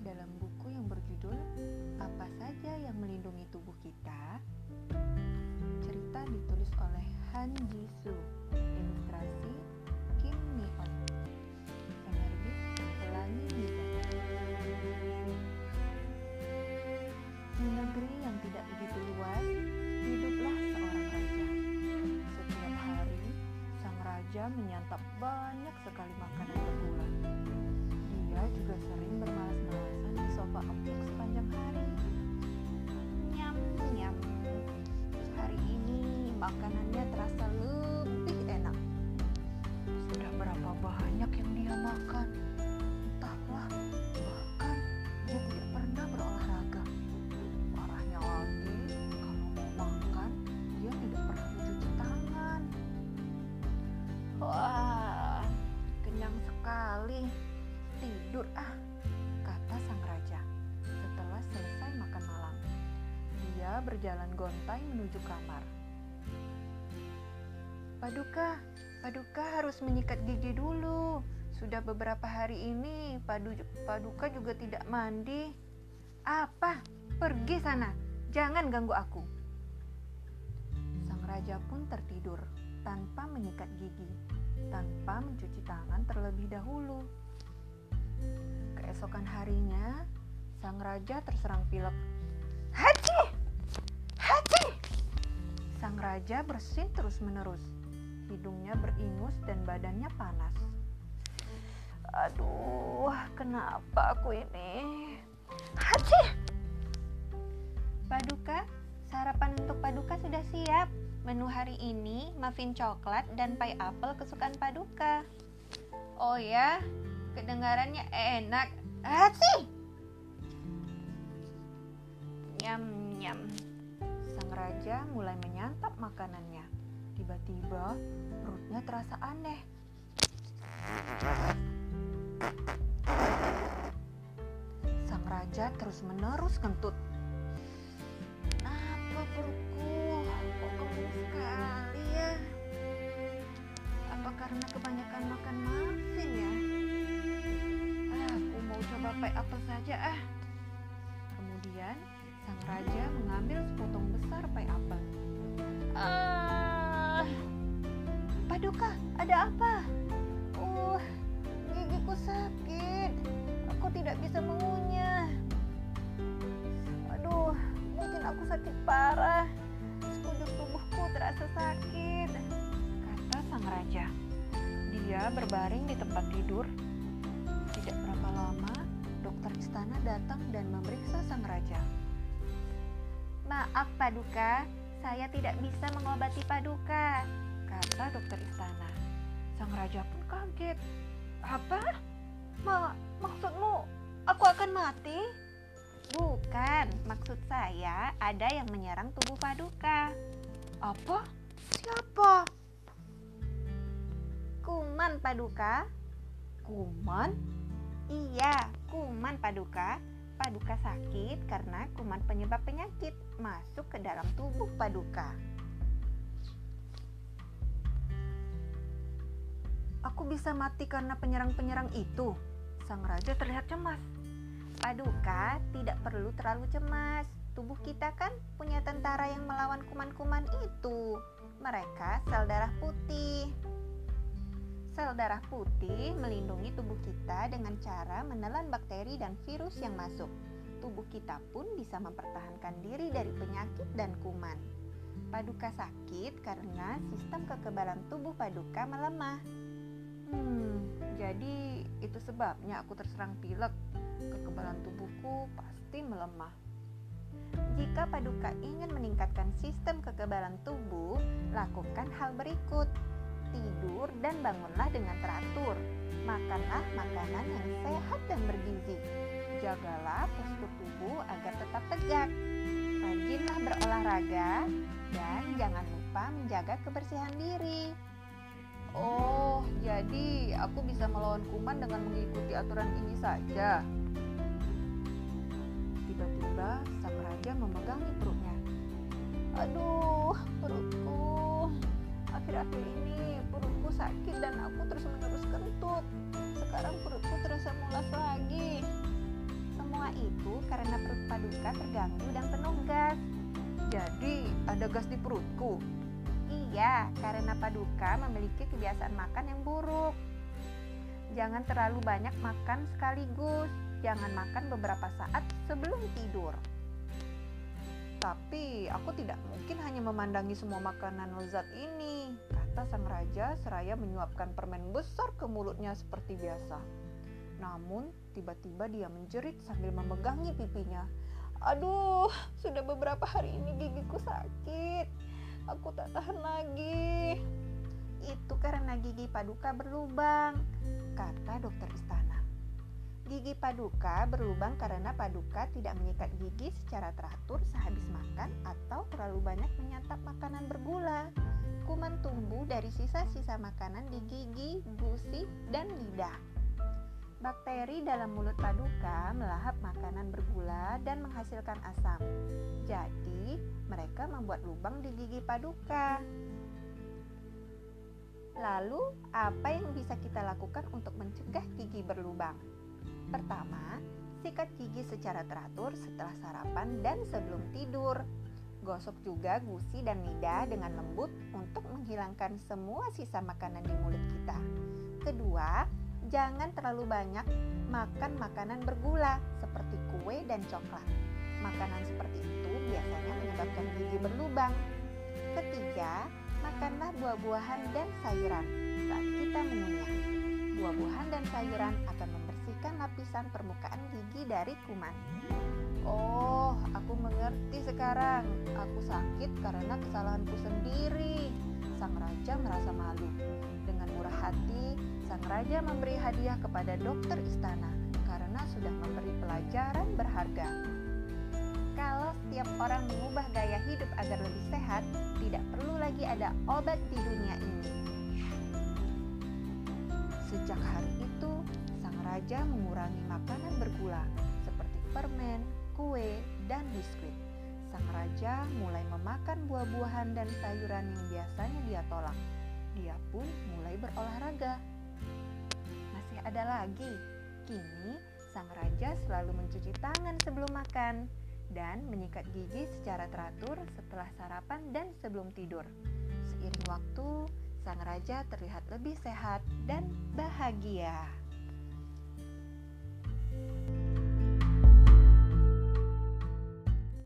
dalam buku yang berjudul Apa saja yang melindungi tubuh kita. Cerita ditulis oleh Han Ji Soo, ilustrasi Kim Neon. Makanannya terasa lebih enak. Sudah berapa banyak yang dia makan? Entahlah, bahkan dia tidak pernah berolahraga. Parahnya lagi, kalau mau makan, dia tidak pernah mencuci tangan. Wah, kenyang sekali. Tidur ah, kata sang raja setelah selesai makan malam. Dia berjalan gontai menuju kamar. Paduka, Paduka harus menyikat gigi dulu. Sudah beberapa hari ini Padu, Paduka juga tidak mandi. Apa? Pergi sana. Jangan ganggu aku. Sang raja pun tertidur tanpa menyikat gigi, tanpa mencuci tangan terlebih dahulu. Keesokan harinya, sang raja terserang pilek. Haji! Haji! Sang raja bersin terus-menerus. Hidungnya beringus dan badannya panas. Aduh, kenapa aku ini? Haji! Paduka, sarapan untuk Paduka sudah siap. Menu hari ini muffin coklat dan pie apel kesukaan Paduka. Oh ya, kedengarannya enak. Haji! Nyam nyam. Sang raja mulai menyantap makanannya. Tiba-tiba perutnya terasa aneh. Sang raja terus-menerus kentut. Kenapa perutku kok kembung sekali ya? Apa karena kebanyakan makan muffin ya? Ah, aku mau coba pie apel saja ah. Kemudian sang raja mengambil sepotong besar pie apel. Ah, Paduka, ada apa? Uh, gigiku sakit. Aku tidak bisa mengunyah. Aduh, mungkin aku sakit parah. Sekujur tubuhku terasa sakit. Kata sang raja. Dia berbaring di tempat tidur. Tidak berapa lama, dokter istana datang dan memeriksa sang raja. Maaf Paduka, saya tidak bisa mengobati Paduka, kata dokter istana. Sang raja pun kaget. Apa? Ma maksudmu aku akan mati? Bukan, maksud saya ada yang menyerang tubuh Paduka. Apa? Siapa? Kuman Paduka. Kuman? Iya, kuman Paduka. Paduka sakit karena kuman penyebab penyakit masuk ke dalam tubuh Paduka. Aku bisa mati karena penyerang-penyerang itu. Sang raja terlihat cemas. Paduka tidak perlu terlalu cemas. Tubuh kita kan punya tentara yang melawan kuman-kuman itu. Mereka sel darah putih. Sel darah putih melindungi tubuh kita dengan cara menelan bakteri dan virus yang masuk. Tubuh kita pun bisa mempertahankan diri dari penyakit dan kuman. Paduka sakit karena sistem kekebalan tubuh Paduka melemah. Hmm, jadi itu sebabnya aku terserang pilek. Kekebalan tubuhku pasti melemah. Jika Paduka ingin meningkatkan sistem kekebalan tubuh, lakukan hal berikut. Tidur dan bangunlah dengan teratur. Makanlah makanan yang sehat dan bergizi. Jagalah postur tubuh agar tetap tegak. Rajinlah berolahraga dan jangan lupa menjaga kebersihan diri. Oh, jadi aku bisa melawan kuman dengan mengikuti aturan ini saja. Tiba-tiba sang raja memegangi perutnya. Aduh, perutku. Akhir-akhir ini perutku sakit dan aku terus-menerus kentut. Sekarang perutku terasa mulas lagi. Semua karena perut Paduka terganggu dan penuh gas. Jadi, ada gas di perutku? Iya, karena Paduka memiliki kebiasaan makan yang buruk. Jangan terlalu banyak makan sekaligus. Jangan makan beberapa saat sebelum tidur. Tapi aku tidak mungkin hanya memandangi semua makanan lezat ini, kata sang raja seraya menyuapkan permen besar ke mulutnya seperti biasa. Namun, tiba-tiba dia menjerit sambil memegangi pipinya. Aduh, sudah beberapa hari ini gigiku sakit. Aku tak tahan lagi. Itu karena gigi paduka berlubang, kata dokter istana. Gigi paduka berlubang karena paduka tidak menyikat gigi secara teratur sehabis makan atau terlalu banyak menyantap makanan bergula. Kuman tumbuh dari sisa-sisa makanan di gigi, gusi, dan lidah. Bakteri dalam mulut paduka melahap makanan bergula dan menghasilkan asam. Jadi, mereka membuat lubang di gigi paduka. Lalu, apa yang bisa kita lakukan untuk mencegah gigi berlubang? Pertama, sikat gigi secara teratur setelah sarapan dan sebelum tidur. Gosok juga gusi dan lidah dengan lembut untuk menghilangkan semua sisa makanan di mulut kita. Kedua, jangan terlalu banyak makan makanan bergula seperti kue dan coklat. Makanan seperti itu biasanya menyebabkan gigi berlubang. Ketiga, makanlah buah-buahan dan sayuran saat kita mengunyah. Buah-buahan dan sayuran akan lapisan permukaan gigi dari kuman. Oh, aku mengerti sekarang. Aku sakit karena kesalahanku sendiri. Sang raja merasa malu. Dengan murah hati, sang raja memberi hadiah kepada dokter istana karena sudah memberi pelajaran berharga. Kalau setiap orang mengubah gaya hidup agar lebih sehat, tidak perlu lagi ada obat di dunia ini. Sejak hari itu, raja mengurangi makanan bergula seperti permen, kue, dan biskuit. Sang raja mulai memakan buah-buahan dan sayuran yang biasanya dia tolak. Dia pun mulai berolahraga. Masih ada lagi. Kini, sang raja selalu mencuci tangan sebelum makan dan menyikat gigi secara teratur setelah sarapan dan sebelum tidur. Seiring waktu, sang raja terlihat lebih sehat dan bahagia. Música